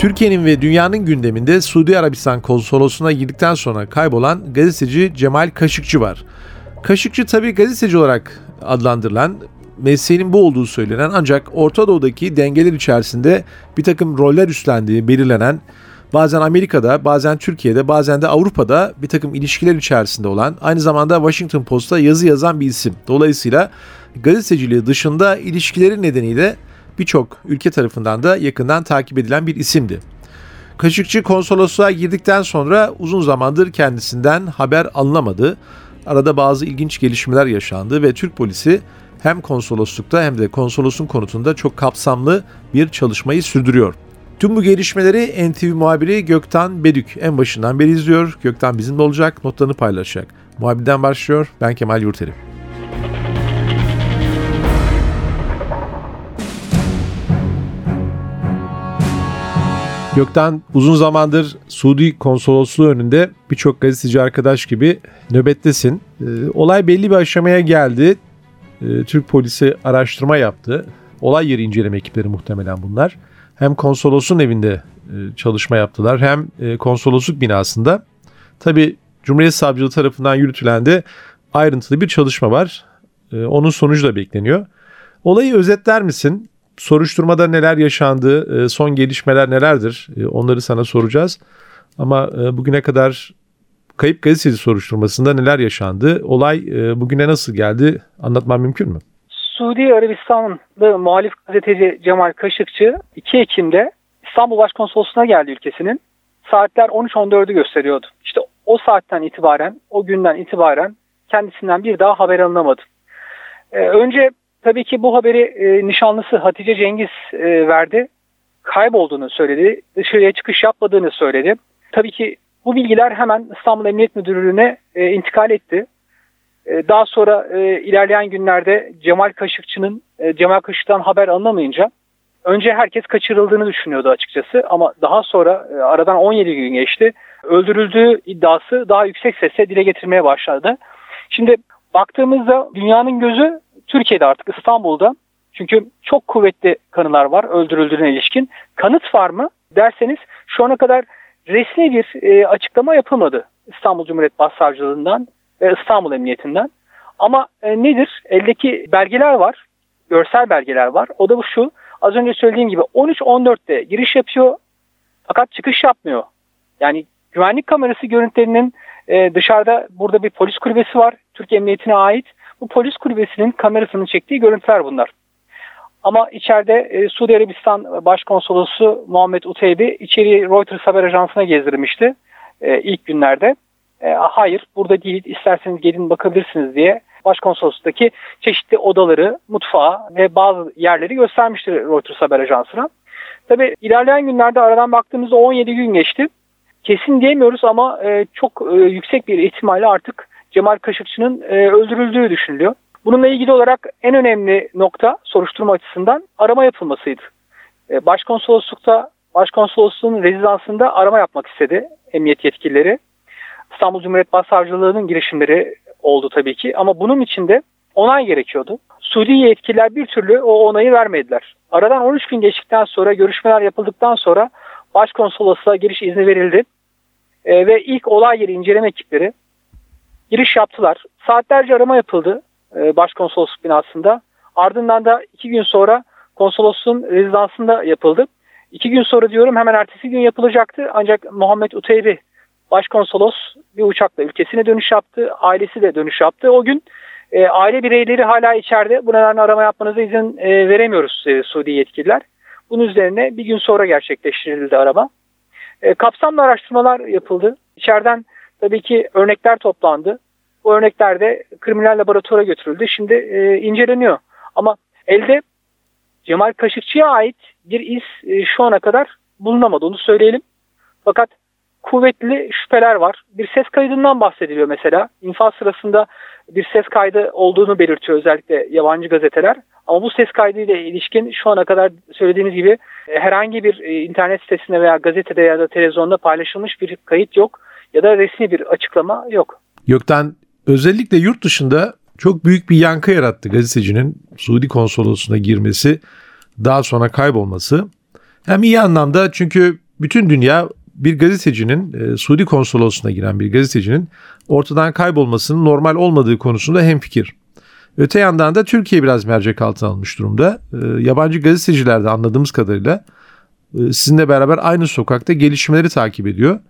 Türkiye'nin ve dünyanın gündeminde Suudi Arabistan konsolosluğuna girdikten sonra kaybolan gazeteci Cemal Kaşıkçı var. Kaşıkçı tabi gazeteci olarak adlandırılan, mesleğinin bu olduğu söylenen ancak Orta Doğu'daki dengeler içerisinde bir takım roller üstlendiği belirlenen, bazen Amerika'da, bazen Türkiye'de, bazen de Avrupa'da bir takım ilişkiler içerisinde olan, aynı zamanda Washington Post'ta yazı yazan bir isim. Dolayısıyla gazeteciliği dışında ilişkileri nedeniyle birçok ülke tarafından da yakından takip edilen bir isimdi. Kaşıkçı konsolosluğa girdikten sonra uzun zamandır kendisinden haber alınamadı. Arada bazı ilginç gelişmeler yaşandı ve Türk polisi hem konsoloslukta hem de konsolosun konutunda çok kapsamlı bir çalışmayı sürdürüyor. Tüm bu gelişmeleri NTV muhabiri Gökten Bedük en başından beri izliyor. Gökten bizimle olacak, notlarını paylaşacak. Muhabirden başlıyor. Ben Kemal Yurteri. Gökten uzun zamandır Suudi konsolosluğu önünde birçok gazeteci arkadaş gibi nöbettesin. Ee, olay belli bir aşamaya geldi. Ee, Türk polisi araştırma yaptı. Olay yeri inceleme ekipleri muhtemelen bunlar. Hem konsolosun evinde e, çalışma yaptılar hem e, konsolosluk binasında. Tabi Cumhuriyet Savcılığı tarafından yürütülen de ayrıntılı bir çalışma var. Ee, onun sonucu da bekleniyor. Olayı özetler misin? Soruşturmada neler yaşandı, e, son gelişmeler nelerdir e, onları sana soracağız. Ama e, bugüne kadar kayıp gazeteci soruşturmasında neler yaşandı, olay bugüne nasıl geldi anlatmam mümkün mü? Suudi Arabistan'da muhalif gazeteci Cemal Kaşıkçı 2 Ekim'de İstanbul Başkonsolosluğu'na geldi ülkesinin. Saatler 13-14'ü gösteriyordu. İşte o saatten itibaren, o günden itibaren kendisinden bir daha haber alınamadı. Ee, önce Tabii ki bu haberi e, nişanlısı Hatice Cengiz e, verdi. Kaybolduğunu söyledi. Dışarıya çıkış yapmadığını söyledi. Tabii ki bu bilgiler hemen İstanbul Emniyet Müdürlüğü'ne e, intikal etti. E, daha sonra e, ilerleyen günlerde Cemal Kaşıkçı'nın e, Cemal Kaşık'tan haber alınamayınca önce herkes kaçırıldığını düşünüyordu açıkçası ama daha sonra e, aradan 17 gün geçti. Öldürüldüğü iddiası daha yüksek sesle dile getirmeye başladı. Şimdi baktığımızda dünyanın gözü Türkiye'de artık İstanbul'da çünkü çok kuvvetli kanılar var öldürüldüğüne ilişkin. Kanıt var mı derseniz şu ana kadar resmi bir e, açıklama yapılmadı İstanbul Cumhuriyet Başsavcılığından ve İstanbul Emniyetinden. Ama e, nedir? Eldeki belgeler var, görsel belgeler var. O da bu şu, az önce söylediğim gibi 13-14'te giriş yapıyor fakat çıkış yapmıyor. Yani güvenlik kamerası görüntülerinin e, dışarıda burada bir polis kulübesi var, Türk Emniyeti'ne ait. Bu polis kulübesinin kamerasını çektiği görüntüler bunlar. Ama içeride e, Suudi Arabistan Başkonsolosu Muhammed Uteybi içeriği Reuters haber ajansına gezdirmişti e, ilk günlerde. E, hayır burada değil isterseniz gelin bakabilirsiniz diye Başkonsolosluktaki çeşitli odaları, mutfağı ve bazı yerleri göstermiştir Reuters haber ajansına. Tabi ilerleyen günlerde aradan baktığımızda 17 gün geçti. Kesin diyemiyoruz ama e, çok e, yüksek bir ihtimalle artık Cemal Kaşıkçı'nın e, öldürüldüğü düşünülüyor. Bununla ilgili olarak en önemli nokta soruşturma açısından arama yapılmasıydı. E, Başkonsoloslukta, Başkonsolosluğun rezidansında arama yapmak istedi emniyet yetkilileri. İstanbul Cumhuriyet Başsavcılığı'nın girişimleri oldu tabii ki ama bunun için de onay gerekiyordu. Suudi yetkililer bir türlü o onayı vermediler. Aradan 13 gün geçtikten sonra görüşmeler yapıldıktan sonra başkonsolosluğa giriş izni verildi. E, ve ilk olay yeri inceleme ekipleri giriş yaptılar. Saatlerce arama yapıldı e, başkonsolosluk binasında. Ardından da iki gün sonra konsolosluğun rezidansında yapıldı. İki gün sonra diyorum hemen ertesi gün yapılacaktı. Ancak Muhammed Uteybi başkonsolos bir uçakla ülkesine dönüş yaptı. Ailesi de dönüş yaptı. O gün e, aile bireyleri hala içeride. Bu nedenle arama yapmanıza izin e, veremiyoruz e, Suudi yetkililer. Bunun üzerine bir gün sonra gerçekleştirildi arama. E, kapsamlı araştırmalar yapıldı. İçeriden tabii ki örnekler toplandı. Bu örnekler de kriminal laboratuvara götürüldü. Şimdi e, inceleniyor. Ama elde Cemal Kaşıkçı'ya ait bir iz e, şu ana kadar bulunamadı onu söyleyelim. Fakat kuvvetli şüpheler var. Bir ses kaydından bahsediliyor mesela. İnfaz sırasında bir ses kaydı olduğunu belirtiyor özellikle yabancı gazeteler. Ama bu ses kaydıyla ilişkin şu ana kadar söylediğimiz gibi e, herhangi bir e, internet sitesinde veya gazetede ya da televizyonda paylaşılmış bir kayıt yok ya da resmi bir açıklama yok. Gökten özellikle yurt dışında çok büyük bir yankı yarattı gazetecinin Suudi konsolosluğuna girmesi, daha sonra kaybolması. Hem iyi anlamda çünkü bütün dünya bir gazetecinin, e, Suudi konsolosluğuna giren bir gazetecinin ortadan kaybolmasının normal olmadığı konusunda hemfikir. Öte yandan da Türkiye biraz mercek altına almış durumda. E, yabancı gazeteciler de anladığımız kadarıyla e, sizinle beraber aynı sokakta gelişmeleri takip ediyor.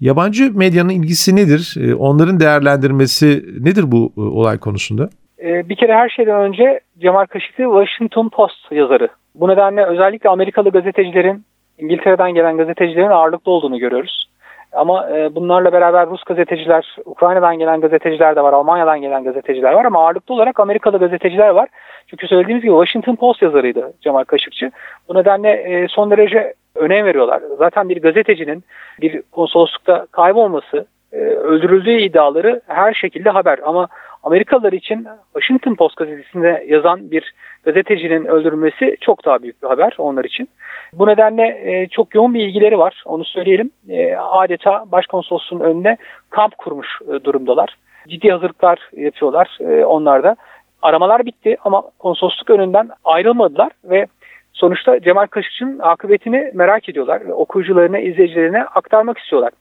Yabancı medyanın ilgisi nedir? E, onların değerlendirmesi nedir bu e, olay konusunda? E, bir kere her şeyden önce Cemal Kaşıklı Washington Post yazarı. Bu nedenle özellikle Amerikalı gazetecilerin, İngiltere'den gelen gazetecilerin ağırlıklı olduğunu görüyoruz. Ama e, bunlarla beraber Rus gazeteciler, Ukrayna'dan gelen gazeteciler de var, Almanya'dan gelen gazeteciler var ama ağırlıklı olarak Amerikalı gazeteciler var. Çünkü söylediğimiz gibi Washington Post yazarıydı Cemal Kaşıkçı. Bu nedenle e, son derece önem veriyorlar. Zaten bir gazetecinin bir konsoloslukta kaybolması, e, öldürüldüğü iddiaları her şekilde haber. Ama Amerikalılar için Washington Post gazetesinde yazan bir gazetecinin öldürülmesi çok daha büyük bir haber onlar için. Bu nedenle e, çok yoğun bir ilgileri var onu söyleyelim. E, adeta başkonsolosluğun önüne kamp kurmuş durumdalar. Ciddi hazırlıklar yapıyorlar onlar da. Aramalar bitti ama konsolosluk önünden ayrılmadılar ve sonuçta Cemal Kaşıkçı'nın akıbetini merak ediyorlar. Okuyucularına, izleyicilerine aktarmak istiyorlar.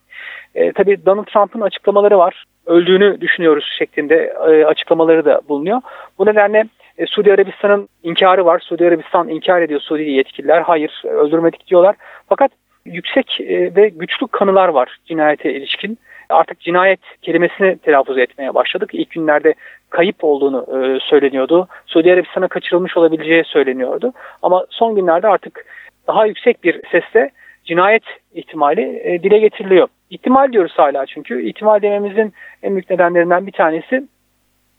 E, tabii Donald Trump'ın açıklamaları var. Öldüğünü düşünüyoruz şeklinde e, açıklamaları da bulunuyor. Bu nedenle e, Suudi Arabistan'ın inkarı var. Suudi Arabistan inkar ediyor Suudi yetkililer. Hayır öldürmedik diyorlar. Fakat yüksek e, ve güçlü kanılar var cinayete ilişkin. Artık cinayet kelimesini telaffuz etmeye başladık. İlk günlerde kayıp olduğunu e, söyleniyordu. Suudi Arabistan'a kaçırılmış olabileceği söyleniyordu. Ama son günlerde artık daha yüksek bir sesle cinayet ihtimali e, dile getiriliyor. İhtimal diyoruz hala çünkü. ihtimal dememizin en büyük nedenlerinden bir tanesi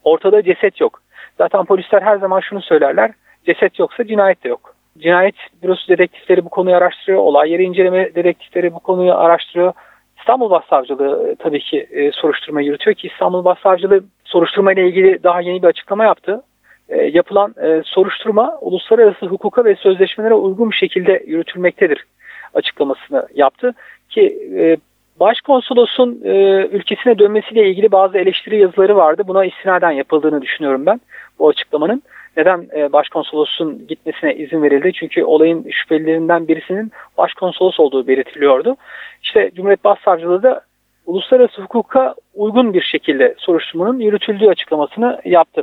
ortada ceset yok. Zaten polisler her zaman şunu söylerler. Ceset yoksa cinayet de yok. Cinayet bürosu dedektifleri bu konuyu araştırıyor. Olay yeri inceleme dedektifleri bu konuyu araştırıyor. İstanbul Başsavcılığı e, tabii ki e, soruşturma yürütüyor ki İstanbul Başsavcılığı soruşturma ile ilgili daha yeni bir açıklama yaptı. E, yapılan e, soruşturma uluslararası hukuka ve sözleşmelere uygun bir şekilde yürütülmektedir açıklamasını yaptı ki e, Başkonsolosun e, ülkesine dönmesiyle ilgili bazı eleştiri yazıları vardı. Buna istinaden yapıldığını düşünüyorum ben bu açıklamanın. Neden e, başkonsolosun gitmesine izin verildi? Çünkü olayın şüphelilerinden birisinin başkonsolos olduğu belirtiliyordu. İşte Cumhuriyet Başsavcılığı da uluslararası hukuka uygun bir şekilde soruşturmanın yürütüldüğü açıklamasını yaptı.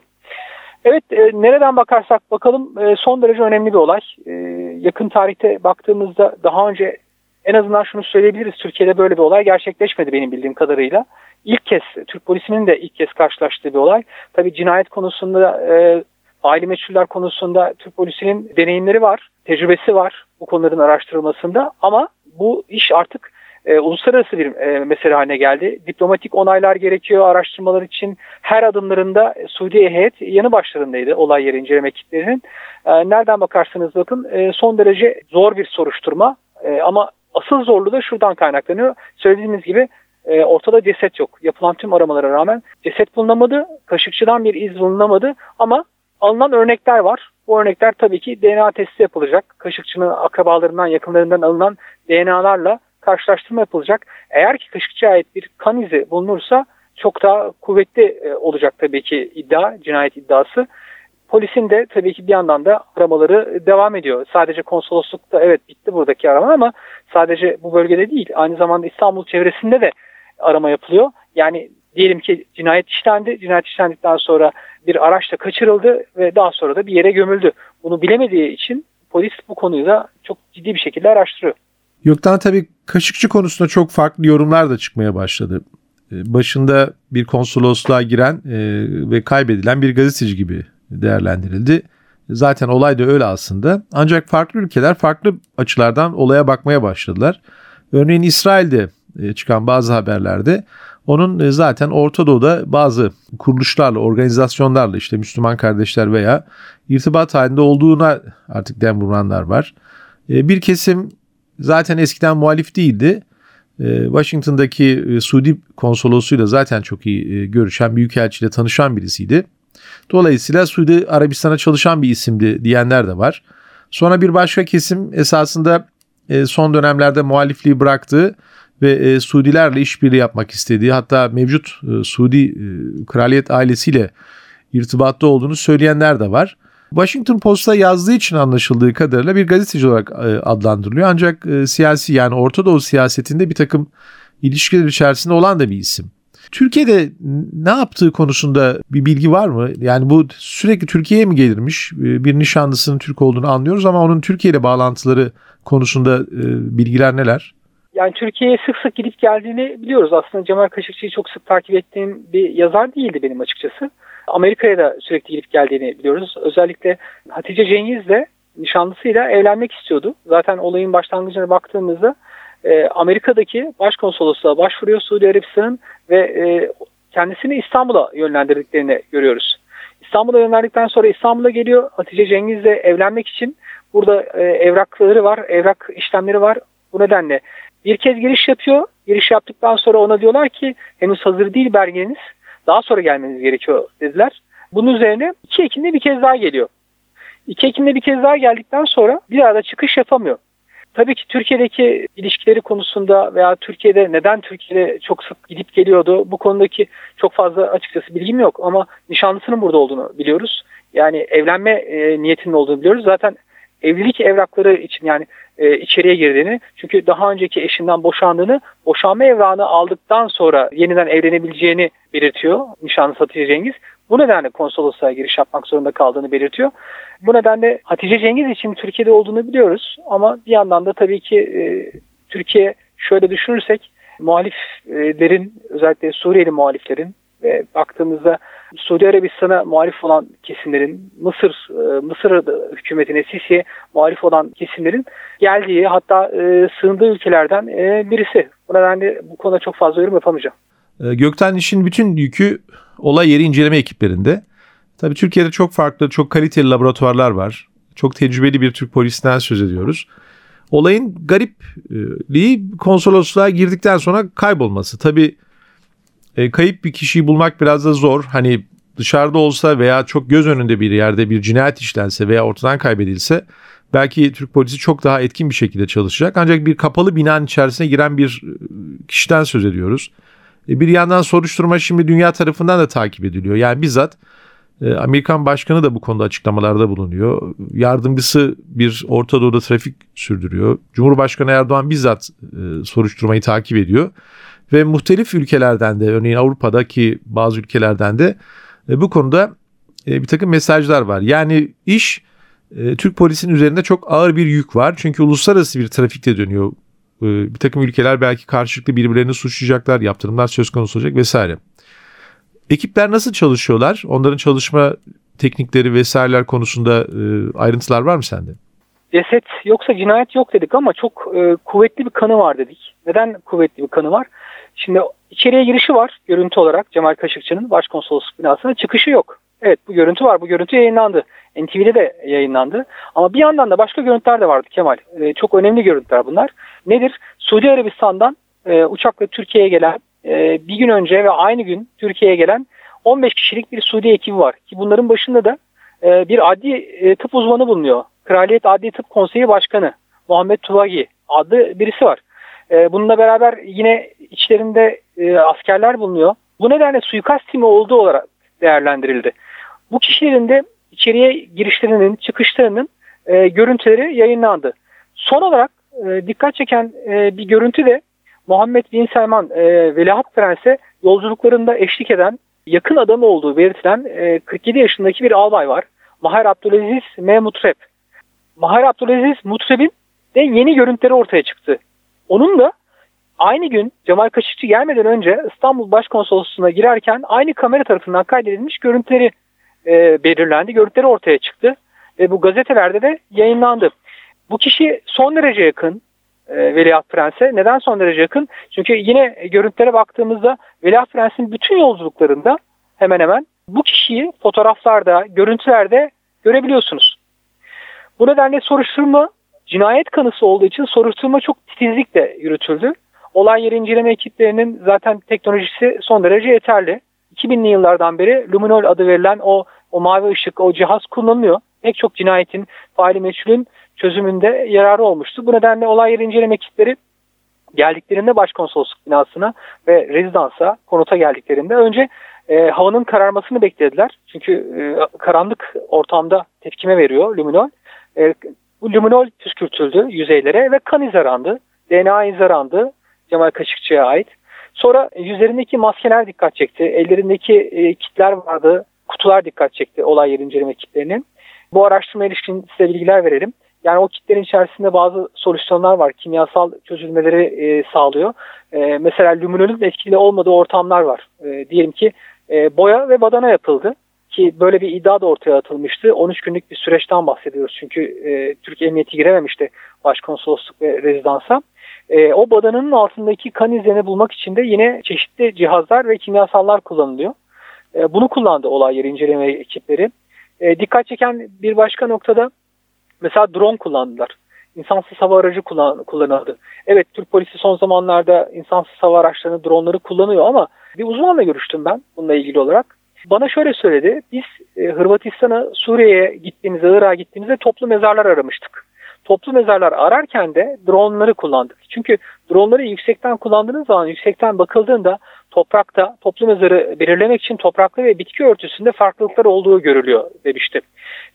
Evet e, nereden bakarsak bakalım e, son derece önemli bir olay. E, yakın tarihte baktığımızda daha önce en azından şunu söyleyebiliriz. Türkiye'de böyle bir olay gerçekleşmedi benim bildiğim kadarıyla. İlk kez Türk polisinin de ilk kez karşılaştığı bir olay. Tabii cinayet konusunda e, aile meçhuller konusunda Türk polisinin deneyimleri var, tecrübesi var bu konuların araştırılmasında ama bu iş artık e, uluslararası bir e, mesele haline geldi. Diplomatik onaylar gerekiyor araştırmalar için. Her adımlarında Suudi heyet yanı başlarındaydı olay yeri inceleme ekiplerinin. E, nereden bakarsanız bakın e, son derece zor bir soruşturma e, ama asıl zorluğu da şuradan kaynaklanıyor. Söylediğimiz gibi e, ortada ceset yok. Yapılan tüm aramalara rağmen ceset bulunamadı. Kaşıkçıdan bir iz bulunamadı ama alınan örnekler var. Bu örnekler tabii ki DNA testi yapılacak. Kaşıkçının akrabalarından, yakınlarından alınan DNA'larla karşılaştırma yapılacak. Eğer ki Kaşıkçı'ya ait bir kan izi bulunursa çok daha kuvvetli e, olacak tabii ki iddia, cinayet iddiası. Polisin de tabii ki bir yandan da aramaları devam ediyor. Sadece konsoloslukta evet bitti buradaki arama ama sadece bu bölgede değil. Aynı zamanda İstanbul çevresinde de arama yapılıyor. Yani diyelim ki cinayet işlendi. Cinayet işlendikten sonra bir araçla kaçırıldı ve daha sonra da bir yere gömüldü. Bunu bilemediği için polis bu konuyu da çok ciddi bir şekilde araştırıyor. Yoktan tabii Kaşıkçı konusunda çok farklı yorumlar da çıkmaya başladı. Ee, başında bir konsolosluğa giren e, ve kaybedilen bir gazeteci gibi değerlendirildi. Zaten olay da öyle aslında. Ancak farklı ülkeler farklı açılardan olaya bakmaya başladılar. Örneğin İsrail'de e, çıkan bazı haberlerde onun e, zaten Orta Doğu'da bazı kuruluşlarla, organizasyonlarla işte Müslüman kardeşler veya irtibat halinde olduğuna artık dem vuranlar var. Bir kesim zaten eskiden muhalif değildi. e, Washington'daki e, Suudi konsolosuyla zaten çok iyi e, görüşen, büyükelçiyle tanışan birisiydi. Dolayısıyla Suudi Arabistan'a çalışan bir isimdi diyenler de var. Sonra bir başka kesim esasında e, son dönemlerde muhalifliği bıraktığı ve e, Suudilerle işbirliği yapmak istediği hatta mevcut e, Suudi e, kraliyet ailesiyle irtibatta olduğunu söyleyenler de var. Washington Post'a yazdığı için anlaşıldığı kadarıyla bir gazeteci olarak e, adlandırılıyor. Ancak e, siyasi yani Orta Doğu siyasetinde bir takım ilişkiler içerisinde olan da bir isim. Türkiye'de ne yaptığı konusunda bir bilgi var mı? Yani bu sürekli Türkiye'ye mi gelirmiş? E, bir nişanlısının Türk olduğunu anlıyoruz ama onun Türkiye ile bağlantıları konusunda bilgiler neler? Yani Türkiye'ye sık sık gidip geldiğini biliyoruz. Aslında Cemal Kaşıkçı'yı çok sık takip ettiğim bir yazar değildi benim açıkçası. Amerika'ya da sürekli gidip geldiğini biliyoruz. Özellikle Hatice Cengiz de nişanlısıyla evlenmek istiyordu. Zaten olayın başlangıcına baktığımızda e, Amerika'daki başkonsolosluğa başvuruyor Suudi Arabistan'ın ve e, kendisini İstanbul'a yönlendirdiklerini görüyoruz. İstanbul'a yönlendikten sonra İstanbul'a geliyor. Hatice Cengiz'le evlenmek için burada e, evrakları var, evrak işlemleri var. Bu nedenle bir kez giriş yapıyor. Giriş yaptıktan sonra ona diyorlar ki henüz hazır değil belgeniz. Daha sonra gelmeniz gerekiyor dediler. Bunun üzerine 2 Ekim'de bir kez daha geliyor. 2 Ekim'de bir kez daha geldikten sonra bir arada çıkış yapamıyor. Tabii ki Türkiye'deki ilişkileri konusunda veya Türkiye'de neden Türkiye'de çok sık gidip geliyordu bu konudaki çok fazla açıkçası bilgim yok ama nişanlısının burada olduğunu biliyoruz. Yani evlenme e, niyetinin olduğunu biliyoruz. Zaten evlilik evrakları için yani e, içeriye girdiğini çünkü daha önceki eşinden boşandığını boşanma evrağını aldıktan sonra yeniden evlenebileceğini belirtiyor nişanlı Hatice Cengiz. Bu nedenle konsolosluğa giriş yapmak zorunda kaldığını belirtiyor. Bu nedenle Hatice Cengiz için Türkiye'de olduğunu biliyoruz ama bir yandan da tabii ki e, Türkiye şöyle düşünürsek muhaliflerin özellikle Suriyeli muhaliflerin ve baktığımızda Suudi Arabistan'a muhalif olan kesimlerin, Mısır e, Mısır hükümetine, Sisi'ye muhalif olan kesimlerin geldiği hatta e, sığındığı ülkelerden e, birisi. Bu nedenle bu konuda çok fazla yorum yapamayacağım. Gökten işin bütün yükü olay yeri inceleme ekiplerinde. Tabii Türkiye'de çok farklı, çok kaliteli laboratuvarlar var. Çok tecrübeli bir Türk polisinden söz ediyoruz. Olayın garipliği konsolosluğa girdikten sonra kaybolması. Tabii e, kayıp bir kişiyi bulmak biraz da zor. Hani dışarıda olsa veya çok göz önünde bir yerde bir cinayet işlense veya ortadan kaybedilse belki Türk polisi çok daha etkin bir şekilde çalışacak. Ancak bir kapalı binanın içerisine giren bir e, kişiden söz ediyoruz. E, bir yandan soruşturma şimdi dünya tarafından da takip ediliyor. Yani bizzat e, Amerikan başkanı da bu konuda açıklamalarda bulunuyor. Yardımcısı bir Orta Doğu'da trafik sürdürüyor. Cumhurbaşkanı Erdoğan bizzat soruşturmayı takip ediyor ve muhtelif ülkelerden de örneğin Avrupa'daki bazı ülkelerden de e, bu konuda e, bir takım mesajlar var. Yani iş e, Türk polisinin üzerinde çok ağır bir yük var. Çünkü uluslararası bir trafikte dönüyor. Bir takım ülkeler belki karşılıklı birbirlerini suçlayacaklar, yaptırımlar söz konusu olacak vesaire. Ekipler nasıl çalışıyorlar? Onların çalışma teknikleri vesaireler konusunda ayrıntılar var mı sende? Ceset yoksa cinayet yok dedik ama çok e, kuvvetli bir kanı var dedik. Neden kuvvetli bir kanı var? Şimdi içeriye girişi var görüntü olarak Cemal Kaşıkçı'nın başkonsolosluk binasına çıkışı yok. Evet bu görüntü var. Bu görüntü yayınlandı. NTV'de de yayınlandı. Ama bir yandan da başka görüntüler de vardı Kemal. E, çok önemli görüntüler bunlar. Nedir? Suudi Arabistan'dan e, uçakla Türkiye'ye gelen e, bir gün önce ve aynı gün Türkiye'ye gelen 15 kişilik bir Suudi ekibi var. Ki bunların başında da e, bir adli e, tıp uzmanı bulunuyor. Kraliyet Adli Tıp Konseyi Başkanı Muhammed Tuvagi adlı birisi var. E, bununla beraber yine içlerinde e, askerler bulunuyor. Bu nedenle suikast timi olduğu olarak değerlendirildi. Bu kişilerin de içeriye girişlerinin, çıkışlarının e, görüntüleri yayınlandı. Son olarak e, dikkat çeken e, bir görüntü de Muhammed Bin Selman e, Veliaht Prens'e yolculuklarında eşlik eden yakın adamı olduğu belirtilen e, 47 yaşındaki bir albay var. Maher Abdülaziz M. Mutrep. Maher Abdülaziz Mutreb'in de yeni görüntüleri ortaya çıktı. Onun da aynı gün Cemal Kaşıkçı gelmeden önce İstanbul Başkonsolosluğu'na girerken aynı kamera tarafından kaydedilmiş görüntüleri e, belirlendi. Görüntüleri ortaya çıktı ve bu gazetelerde de yayınlandı. Bu kişi son derece yakın e, Veliaht Prens'e. Neden son derece yakın? Çünkü yine görüntülere baktığımızda Veliaht Prens'in bütün yolculuklarında hemen hemen bu kişiyi fotoğraflarda, görüntülerde görebiliyorsunuz. Bu nedenle soruşturma cinayet kanısı olduğu için soruşturma çok titizlikle yürütüldü. Olay yeri inceleme ekiplerinin zaten teknolojisi son derece yeterli. 2000'li yıllardan beri luminol adı verilen o, o mavi ışık, o cihaz kullanılıyor. Pek çok cinayetin, faili meçhulün çözümünde yararı olmuştu. Bu nedenle olay yeri inceleme ekipleri geldiklerinde başkonsolosluk binasına ve rezidansa, konuta geldiklerinde önce e, havanın kararmasını beklediler. Çünkü e, karanlık ortamda tepkime veriyor luminol. E, luminol püskürtüldü yüzeylere ve kan izi. DNA izi arandı Cemal Kaşıkçı'ya ait. Sonra yüzlerindeki maskeler dikkat çekti. Ellerindeki e, kitler vardı. Kutular dikkat çekti olay yeri inceleme ekiplerinin. Bu araştırma ilişkin size bilgiler verelim. Yani o kitlerin içerisinde bazı solüsyonlar var. Kimyasal çözülmeleri e, sağlıyor. E, mesela luminolün etkili olmadığı ortamlar var. E, diyelim ki e, boya ve badana yapıldı. Ki böyle bir iddia da ortaya atılmıştı. 13 günlük bir süreçten bahsediyoruz. Çünkü e, Türk Emniyeti girememişti başkonsolosluk ve rezidansa. E, o badananın altındaki kan izlerini bulmak için de yine çeşitli cihazlar ve kimyasallar kullanılıyor. E, bunu kullandı olay yeri inceleme ekipleri. E, dikkat çeken bir başka noktada mesela drone kullandılar. İnsansız hava aracı kullan, kullanıldı. Evet Türk polisi son zamanlarda insansız hava araçlarını, dronları kullanıyor ama bir uzmanla görüştüm ben bununla ilgili olarak. Bana şöyle söyledi. Biz e, Hırvatistan'a, Suriye'ye gittiğimizde, Irak'a gittiğimizde toplu mezarlar aramıştık. Toplu mezarlar ararken de dronları kullandık. Çünkü dronları yüksekten kullandığınız zaman, yüksekten bakıldığında toprakta toplu mezarı belirlemek için topraklı ve bitki örtüsünde farklılıklar olduğu görülüyor demişti.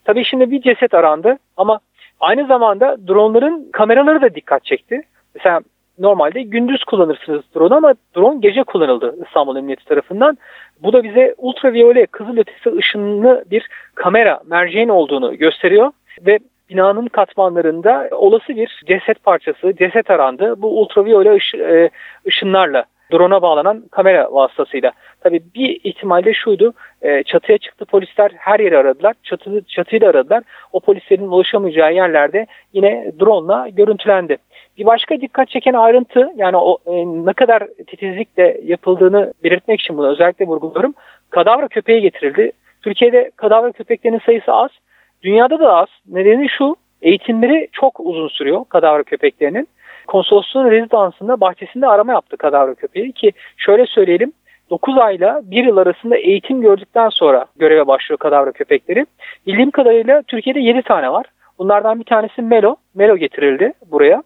Tabii şimdi bir ceset arandı ama aynı zamanda dronların kameraları da dikkat çekti. Mesela normalde gündüz kullanırsınız drone ama drone gece kullanıldı İstanbul Emniyeti tarafından. Bu da bize ultraviyole kızılötesi ışınlı bir kamera merceğin olduğunu gösteriyor ve binanın katmanlarında olası bir ceset parçası, ceset arandı. Bu ultraviyole ışı, ışınlarla drone'a bağlanan kamera vasıtasıyla. Tabii bir ihtimalde şuydu. E, çatıya çıktı polisler her yeri aradılar. Çatı, çatıyı da aradılar. O polislerin ulaşamayacağı yerlerde yine drone'la görüntülendi. Bir başka dikkat çeken ayrıntı yani o e, ne kadar titizlikle yapıldığını belirtmek için bunu özellikle vurguluyorum. Kadavra köpeği getirildi. Türkiye'de kadavra köpeklerinin sayısı az. Dünyada da az. Nedeni şu eğitimleri çok uzun sürüyor kadavra köpeklerinin. Konsolosluğun rezidansında bahçesinde arama yaptı kadavra köpeği ki şöyle söyleyelim 9 ayla 1 yıl arasında eğitim gördükten sonra göreve başlıyor kadavra köpekleri. Bildiğim kadarıyla Türkiye'de 7 tane var. Bunlardan bir tanesi Melo. Melo getirildi buraya.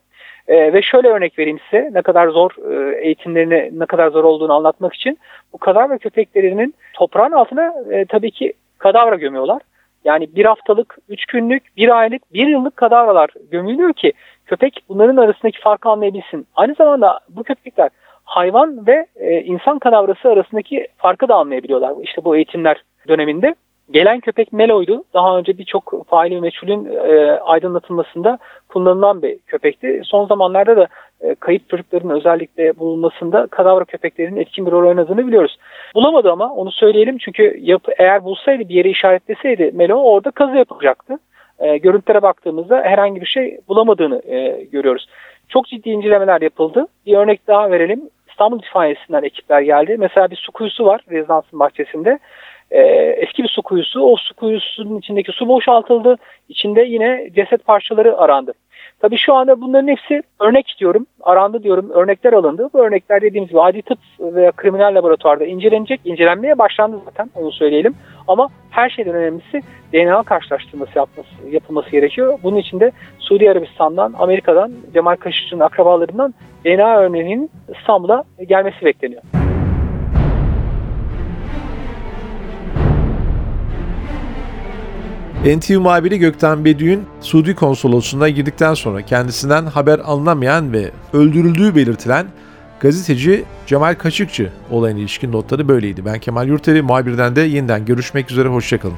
Ee, ve şöyle örnek vereyim size ne kadar zor e, eğitimlerini ne kadar zor olduğunu anlatmak için. Bu kadavra köpeklerinin toprağın altına e, tabii ki kadavra gömüyorlar. Yani bir haftalık, üç günlük, bir aylık, bir yıllık kadavralar gömülüyor ki köpek bunların arasındaki farkı anlayabilsin. Aynı zamanda bu köpekler hayvan ve e, insan kadavrası arasındaki farkı da anlayabiliyorlar. İşte bu eğitimler döneminde. Gelen köpek Melo'ydu. Daha önce birçok faili meçhulün e, aydınlatılmasında kullanılan bir köpekti. Son zamanlarda da e, kayıp çocukların özellikle bulunmasında kadavra köpeklerinin etkin bir rol oynadığını biliyoruz. Bulamadı ama onu söyleyelim çünkü yap, eğer bulsaydı bir yere işaretleseydi Melo orada kazı yapacaktı. E, görüntülere baktığımızda herhangi bir şey bulamadığını e, görüyoruz. Çok ciddi incelemeler yapıldı. Bir örnek daha verelim. İstanbul İtfaiyesi'nden ekipler geldi. Mesela bir su kuyusu var rezidansın bahçesinde. E, eski bir su kuyusu. O su kuyusunun içindeki su boşaltıldı. İçinde yine ceset parçaları arandı. Tabii şu anda bunların hepsi örnek diyorum, arandı diyorum, örnekler alındı. Bu örnekler dediğimiz gibi adli tıp veya kriminal laboratuvarda incelenecek, incelenmeye başlandı zaten onu söyleyelim. Ama her şeyden önemlisi DNA karşılaştırması yapması, yapılması gerekiyor. Bunun için de Suudi Arabistan'dan, Amerika'dan, Cemal Kaşıkçı'nın akrabalarından DNA örneğinin İstanbul'a gelmesi bekleniyor. NTV muhabiri Gökten Bedüğün Suudi konsolosluğuna girdikten sonra kendisinden haber alınamayan ve öldürüldüğü belirtilen gazeteci Cemal Kaşıkçı olayına ilişkin notları böyleydi. Ben Kemal Yurteri, muhabirden de yeniden görüşmek üzere, hoşçakalın.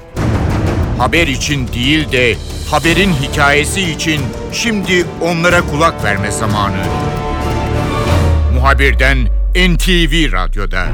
Haber için değil de haberin hikayesi için şimdi onlara kulak verme zamanı. Muhabirden NTV Radyo'da.